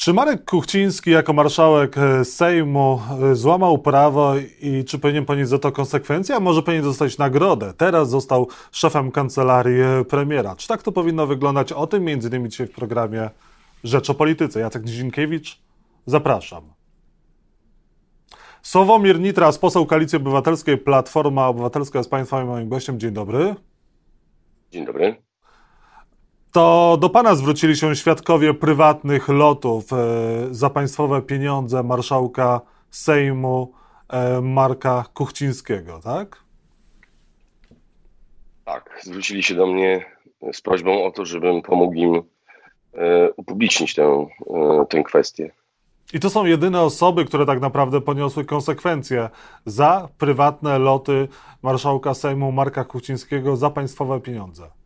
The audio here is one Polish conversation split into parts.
Czy Marek Kuchciński jako marszałek e, Sejmu e, złamał prawo i czy powinien ponieść za to konsekwencje, a może powinien dostać nagrodę? Teraz został szefem kancelarii e, premiera. Czy tak to powinno wyglądać? O tym między innymi dzisiaj w programie Rzecz o Polityce. Jacek Dzienkiewicz, zapraszam. Sławomir Nitras, poseł Koalicji Obywatelskiej, Platforma Obywatelska jest Państwa moim gościem. Dzień dobry. Dzień dobry. To do pana zwrócili się świadkowie prywatnych lotów e, za państwowe pieniądze marszałka Sejmu e, Marka Kuchcińskiego, tak? Tak, zwrócili się do mnie z prośbą o to, żebym pomógł im e, upublicznić tę, tę kwestię. I to są jedyne osoby, które tak naprawdę poniosły konsekwencje za prywatne loty marszałka Sejmu Marka Kuchcińskiego za państwowe pieniądze.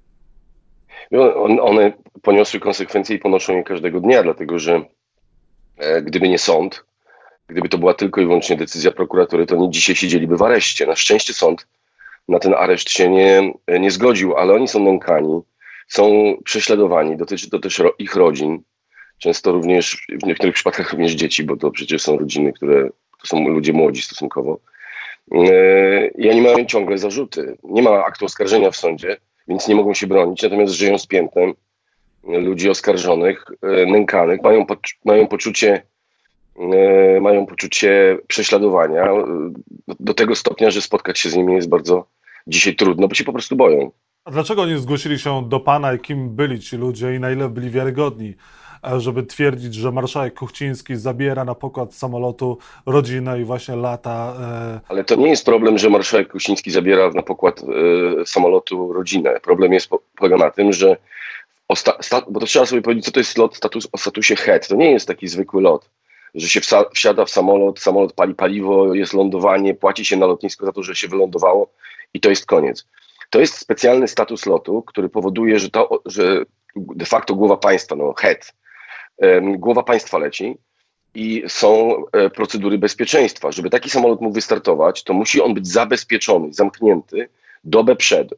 One poniosły konsekwencje i ponoszą je każdego dnia, dlatego że e, gdyby nie sąd, gdyby to była tylko i wyłącznie decyzja prokuratury, to oni dzisiaj siedzieliby w areszcie. Na szczęście sąd na ten areszt się nie, nie zgodził, ale oni są nękani, są prześladowani, dotyczy to też ich rodzin, często również, w niektórych przypadkach również dzieci, bo to przecież są rodziny, które to są ludzie młodzi stosunkowo. E, I oni mają ciągle zarzuty. Nie ma aktu oskarżenia w sądzie, więc nie mogą się bronić, natomiast żyją z piętnem ludzi oskarżonych, e, nękanych, mają, mają poczucie e, mają poczucie prześladowania. E, do tego stopnia, że spotkać się z nimi jest bardzo dzisiaj trudno, bo się po prostu boją. A dlaczego oni zgłosili się do pana i kim byli ci ludzie i na ile byli wiarygodni, żeby twierdzić, że marszałek Kuchciński zabiera na pokład samolotu rodzinę i właśnie lata... Ale to nie jest problem, że marszałek Kuchciński zabiera na pokład samolotu rodzinę. Problem jest polega na tym, że bo to trzeba sobie powiedzieć, co to jest lot status, o statusie HEAD. To nie jest taki zwykły lot, że się wsiada w samolot, samolot pali paliwo, jest lądowanie, płaci się na lotnisko za to, że się wylądowało i to jest koniec. To jest specjalny status lotu, który powoduje, że, to, że de facto głowa państwa, no head, głowa państwa leci i są e, procedury bezpieczeństwa. Żeby taki samolot mógł wystartować, to musi on być zabezpieczony, zamknięty dobę przed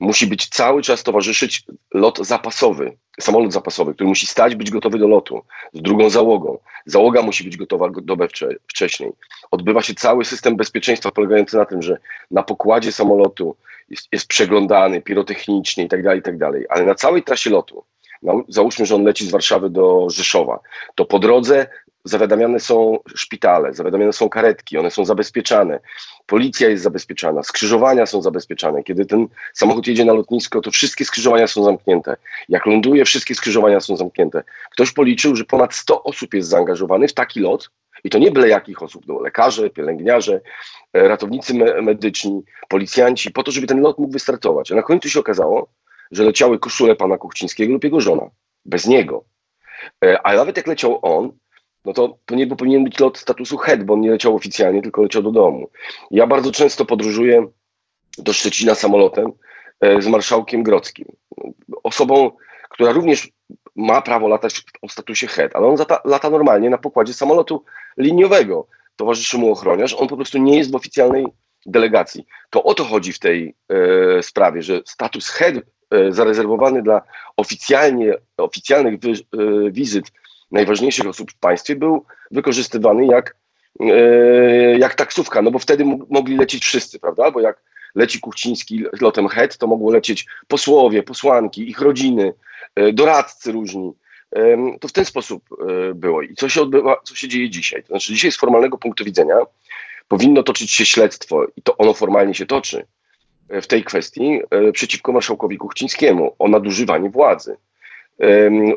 musi być cały czas towarzyszyć lot zapasowy, samolot zapasowy, który musi stać, być gotowy do lotu z drugą załogą. Załoga musi być gotowa dobę wcześniej. Odbywa się cały system bezpieczeństwa polegający na tym, że na pokładzie samolotu jest, jest przeglądany pirotechnicznie itd., tak itd., tak ale na całej trasie lotu, załóżmy, że on leci z Warszawy do Rzeszowa, to po drodze zawiadamiane są szpitale, zawiadamiane są karetki, one są zabezpieczane, policja jest zabezpieczana, skrzyżowania są zabezpieczane. Kiedy ten samochód jedzie na lotnisko, to wszystkie skrzyżowania są zamknięte. Jak ląduje, wszystkie skrzyżowania są zamknięte. Ktoś policzył, że ponad 100 osób jest zaangażowanych w taki lot, i to nie byle jakich osób, no, lekarze, pielęgniarze, e, ratownicy medyczni, policjanci, po to, żeby ten lot mógł wystartować. A na końcu się okazało, że leciały koszule pana Kuchcińskiego lub jego żona. Bez niego. E, a nawet jak leciał on, no to, to nie powinien być lot statusu head, bo on nie leciał oficjalnie, tylko leciał do domu. Ja bardzo często podróżuję do Szczecina samolotem e, z marszałkiem Grodzkim. Osobą, która również ma prawo latać o statusie head, ale on zata, lata normalnie na pokładzie samolotu liniowego. Towarzyszy mu ochroniarz, on po prostu nie jest w oficjalnej delegacji. To o to chodzi w tej e, sprawie, że status head zarezerwowany dla oficjalnie, oficjalnych wy, e, wizyt najważniejszych osób w państwie był wykorzystywany jak, e, jak taksówka, no bo wtedy mogli lecieć wszyscy, prawda? Bo jak leci Kuchciński lotem HED, to mogło lecieć posłowie, posłanki, ich rodziny, e, doradcy różni. To w ten sposób e, było. I co się odbywa, co się dzieje dzisiaj? To znaczy, dzisiaj z formalnego punktu widzenia powinno toczyć się śledztwo i to ono formalnie się toczy w tej kwestii przeciwko marszałkowi Kuchcińskiemu o nadużywanie władzy.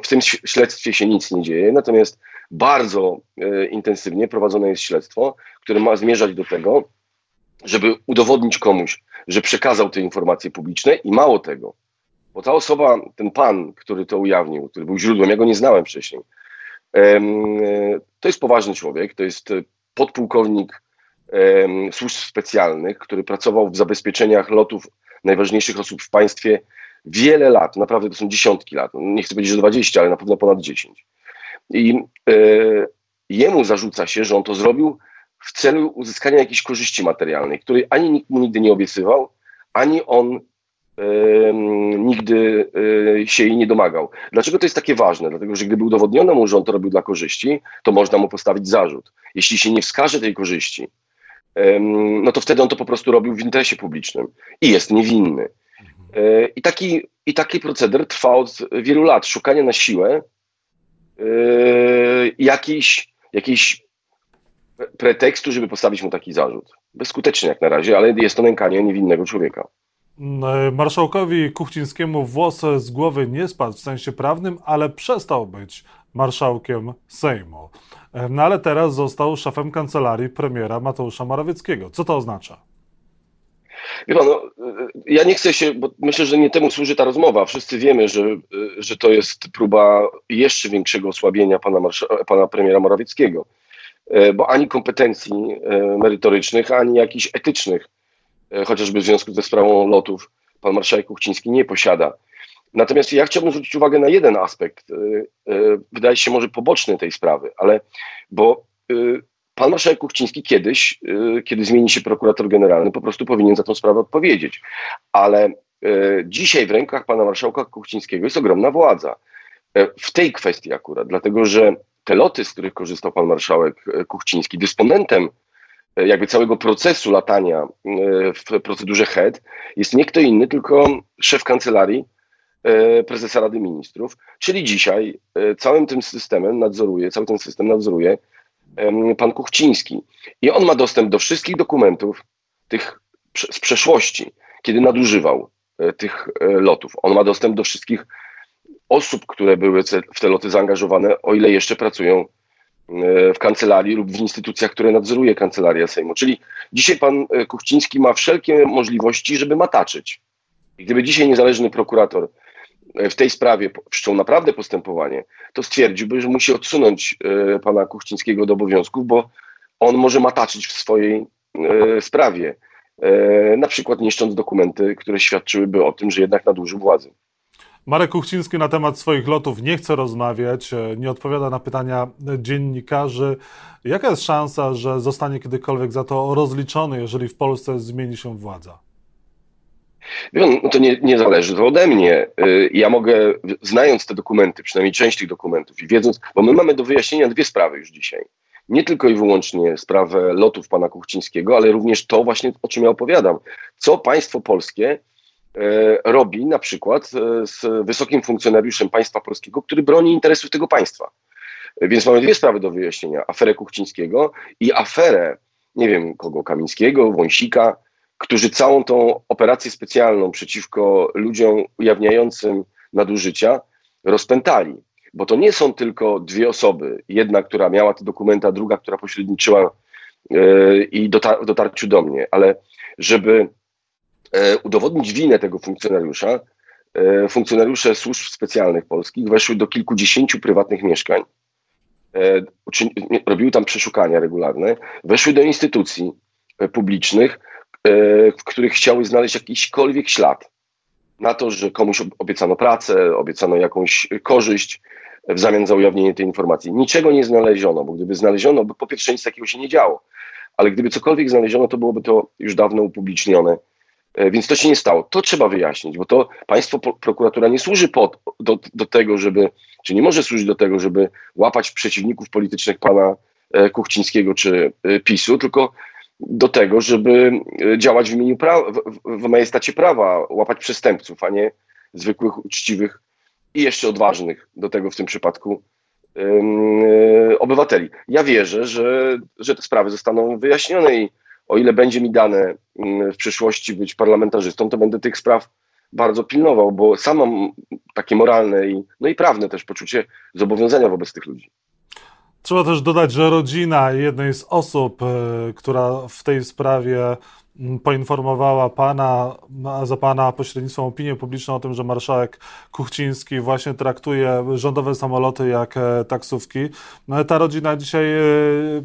W tym śledztwie się nic nie dzieje, natomiast bardzo e, intensywnie prowadzone jest śledztwo, które ma zmierzać do tego, żeby udowodnić komuś, że przekazał te informacje publiczne i mało tego, bo ta osoba, ten pan, który to ujawnił, który był źródłem, ja go nie znałem wcześniej, e, to jest poważny człowiek, to jest podpułkownik służb specjalnych, który pracował w zabezpieczeniach lotów najważniejszych osób w państwie wiele lat, naprawdę to są dziesiątki lat, nie chcę powiedzieć, że 20, ale na pewno ponad 10. I e, jemu zarzuca się, że on to zrobił w celu uzyskania jakiejś korzyści materialnej, której ani nikt mu nigdy nie obiecywał, ani on nigdy się jej nie domagał. Dlaczego to jest takie ważne? Dlatego, że gdyby udowodniono mu, że on to robił dla korzyści, to można mu postawić zarzut. Jeśli się nie wskaże tej korzyści, no to wtedy on to po prostu robił w interesie publicznym i jest niewinny. E, I taki, I taki proceder trwa od wielu lat. Szukanie na siłę yy, jakiejś, jakiejś pretekstu, żeby postawić mu taki zarzut. Bezskutecznie jak na razie, ale jest to nękanie niewinnego człowieka. E, marszałkowi Kuchcińskiemu włos z głowy nie spadł w sensie prawnym, ale przestał być marszałkiem Sejmu. No ale teraz został szefem kancelarii premiera Mateusza Morawieckiego. Co to oznacza? Wie pan, no, ja nie chcę się, bo myślę, że nie temu służy ta rozmowa. Wszyscy wiemy, że, że to jest próba jeszcze większego osłabienia pana, pana premiera Morawieckiego, e, bo ani kompetencji e, merytorycznych, ani jakichś etycznych, e, chociażby w związku ze sprawą lotów, pan marszałek Kuchciński nie posiada. Natomiast ja chciałbym zwrócić uwagę na jeden aspekt, wydaje się może poboczny tej sprawy, ale bo Pan marszałek Kuchciński kiedyś, y, kiedy zmieni się prokurator generalny, po prostu powinien za tę sprawę odpowiedzieć. Ale y, dzisiaj w rękach pana marszałka Kuchcińskiego jest ogromna władza. Y, w tej kwestii akurat, dlatego że te loty, z których korzystał pan marszałek Kuchciński, dysponentem jakby całego procesu latania w procedurze HED jest nie kto inny, tylko szef kancelarii prezesa Rady Ministrów, czyli dzisiaj całym tym systemem nadzoruje, cały ten system nadzoruje pan Kuchciński. I on ma dostęp do wszystkich dokumentów tych z przeszłości, kiedy nadużywał e, tych e, lotów. On ma dostęp do wszystkich osób, które były w te loty zaangażowane, o ile jeszcze pracują e, w kancelarii lub w instytucjach, które nadzoruje kancelaria Sejmu. Czyli dzisiaj pan Kuchciński ma wszelkie możliwości, żeby mataczyć. I gdyby dzisiaj niezależny prokurator w tej sprawie wszczął naprawdę postępowanie, to stwierdziłby, że musi odsunąć e, pana Kuchcińskiego do obowiązków, bo on może mataczyć w swojej e, sprawie, e, na przykład niszcząc dokumenty, które świadczyłyby o tym, że jednak nadużył władzy. Marek Kuchciński na temat swoich lotów nie chce rozmawiać, nie odpowiada na pytania dziennikarzy. Jaka jest szansa, że zostanie kiedykolwiek za to rozliczony, jeżeli w Polsce zmieni się władza? No to nie, nie zależy to ode mnie. Y, ja mogę, znając te dokumenty, przynajmniej część tych dokumentów i wiedząc, bo my mamy do wyjaśnienia dwie sprawy już dzisiaj. Nie tylko i wyłącznie sprawę lotów pana Kuchcińskiego, ale również to właśnie, o czym ja opowiadam. Co państwo polskie y, robi na przykład y, z wysokim funkcjonariuszem państwa polskiego, który broni interesów tego państwa. Więc mamy dwie sprawy do wyjaśnienia. Aferę Kuchcińskiego i aferę, nie wiem kogo, Kamińskiego, Wąsika, którzy całą tą operację specjalną przeciwko ludziom ujawniającym nadużycia rozpętali. Bo to nie są tylko dwie osoby, jedna, która miała te dokumenty, a druga, która pośredniczyła yy, i dotar dotarciu do mnie, ale żeby yy, udowodnić winę tego funkcjonariusza, yy, funkcjonariusze służb specjalnych polskich weszły do kilkudziesięciu prywatnych mieszkań, robiły tam przeszukania regularne, weszły do instytucji publicznych, w których chciały znaleźć jakiśkolwiek ślad na to, że komuś obiecano pracę, obiecano jakąś korzyść w zamian za ujawnienie tej informacji. Niczego nie znaleziono, bo gdyby znaleziono, bo po pierwsze nic takiego się nie działo, ale gdyby cokolwiek znaleziono, to byłoby to już dawno upublicznione. E, więc to się nie stało. To trzeba wyjaśnić, bo to państwo, prokuratura nie służy pod, do, do tego, żeby, czy nie może służyć do tego, żeby łapać przeciwników politycznych pana e, Kuchcińskiego czy PiSu, tylko do tego, żeby e, działać w imieniu prawa, w majestacie prawa, łapać przestępców, a nie zwykłych, uczciwych i jeszcze odważnych do tego w tym przypadku yy, obywateli. Ja wierzę, że, że te sprawy zostaną wyjaśnione i o ile będzie mi dane w przyszłości być parlamentarzystą, to będę tych spraw bardzo pilnował, bo sam mam takie moralne i, no i prawne też poczucie zobowiązania wobec tych ludzi. Trzeba też dodać, że rodzina jednej z osób, e, która w tej sprawie poinformowała pana, za pana pośrednictwem opinię publiczną o tym, że marszałek Kuchciński właśnie traktuje rządowe samoloty jak e, taksówki. No, ta rodzina dzisiaj e,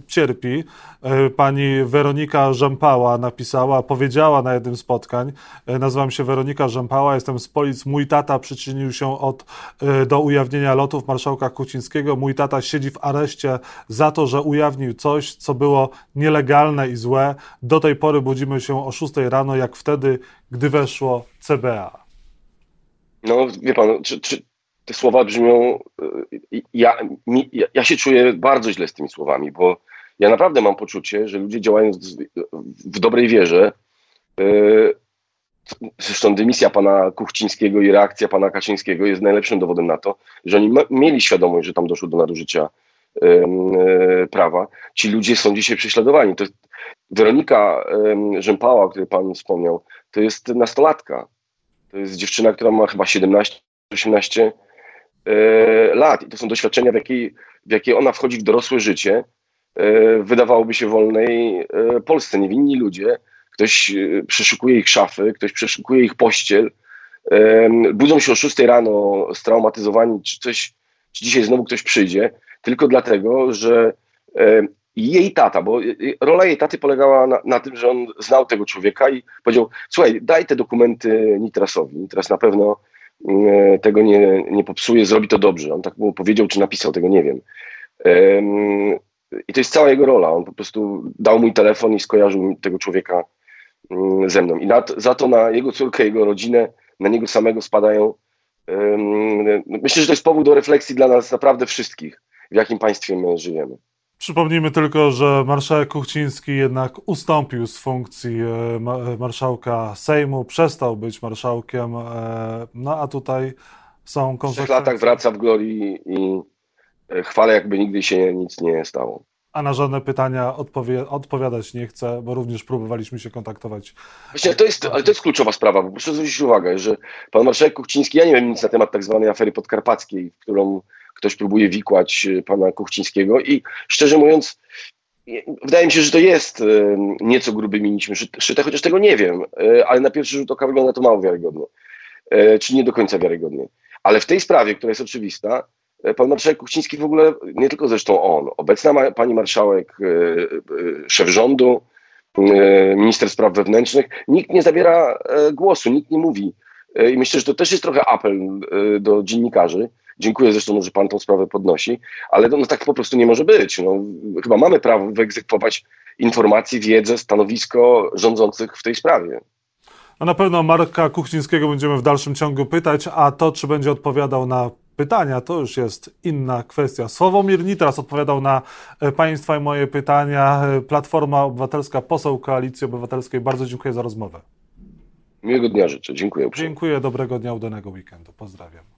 cierpi. E, pani Weronika Rzępała napisała, powiedziała na jednym spotkań, nazywam się Weronika Rzępała, jestem z Polic, mój tata przyczynił się od, do ujawnienia lotów marszałka Kuchcińskiego, mój tata siedzi w areszcie za to, że ujawnił coś, co było nielegalne i złe. Do tej pory budzimy się o 6 rano, jak wtedy, gdy weszło CBA. No, wie pan, czy, czy te słowa brzmią. y, Ja, mi, ja, się czuję bardzo źle z tymi słowami, bo ja naprawdę mam poczucie, że ludzie działając w, dobrej wierze, y, zresztą dymisja pana Kuchcińskiego i reakcja pana Kaczyńskiego jest najlepszym dowodem na to, że oni mieli świadomość, że tam doszło do nadużycia prawa. Ci ludzie są dzisiaj prześladowani. To Weronika Rzępała, o której pan wspomniał, to jest nastolatka. To jest dziewczyna, która ma chyba 17-18 e, lat. I to są doświadczenia, w jakiej, w jakie ona wchodzi w dorosłe życie. E, wydawałoby się wolnej e, Polsce. Niewinni ludzie. Ktoś e, przeszukuje ich szafy, ktoś przeszukuje ich pościel. E, budzą się o 6 rano straumatyzowani, czy coś, czy dzisiaj znowu ktoś przyjdzie, tylko dlatego, że e, jej tata, bo rola jej taty polegała na, na, tym, że on znał tego człowieka i powiedział: Słuchaj, daj te dokumenty Nitrasowi. Nitras na pewno e, tego nie, nie popsuje, zrobi to dobrze. On tak mu powiedział, czy napisał, tego nie wiem. Em, I to jest cała jego rola. On po prostu dał mój telefon i skojarzył tego człowieka mm, ze mną. I na, za to na jego córkę, jego rodzinę, na niego samego spadają. Myślę, że to jest powód do refleksji dla nas naprawdę wszystkich, w jakim państwie my żyjemy. Przypomnijmy tylko, że marszałek Kuchciński jednak ustąpił z funkcji e, e, marszałka Sejmu, przestał być marszałkiem, e, no a tutaj są W trzech konsekwencje. latach wraca w glorii i chwale, jakby nigdy się nic nie stało. A na żadne pytania odpowie- odpowiadać nie chce, bo również próbowaliśmy się kontaktować. Właśnie to jest, ale to jest kluczowa sprawa, bo proszę zwrócić uwagę, że pan marszałek Kuchciński, ja nie wiem nic na temat tak zwanej afery podkarpackiej, w którą ktoś próbuje wikłać e, pana Kuchcińskiego i szczerze mówiąc, wydaje mi się, że to jest e, nieco grubymi nićmi szyte, chociaż tego nie wiem, e, ale na pierwszy rzut oka wygląda to mało wiarygodnie, czy nie do końca wiarygodnie. Ale w tej sprawie, która jest oczywista, pan marszałek Kuchciński w ogóle, nie tylko zresztą on, obecna ma, pani marszałek, e, e, szef rządu, e, minister spraw wewnętrznych, nikt nie zabiera e, głosu, nikt nie mówi. E, I myślę, że to też jest trochę apel e, do dziennikarzy. Dziękuję zresztą, że pan tą sprawę podnosi, ale no tak po prostu nie może być. No, chyba mamy prawo wyegzekwować informacje, wiedzę, stanowisko rządzących w tej sprawie. No na pewno Marka Kuchcińskiego będziemy w dalszym ciągu pytać, a to, czy będzie odpowiadał na pytania, to już jest inna kwestia. Sławomir Nitras odpowiadał na e, Państwa i moje pytania. E, Platforma Obywatelska, poseł Koalicji Obywatelskiej, bardzo dziękuję za rozmowę. Miłego dnia życzę. Dziękuję. Dziękuję, dobrego dnia, udanego weekendu. Pozdrawiam.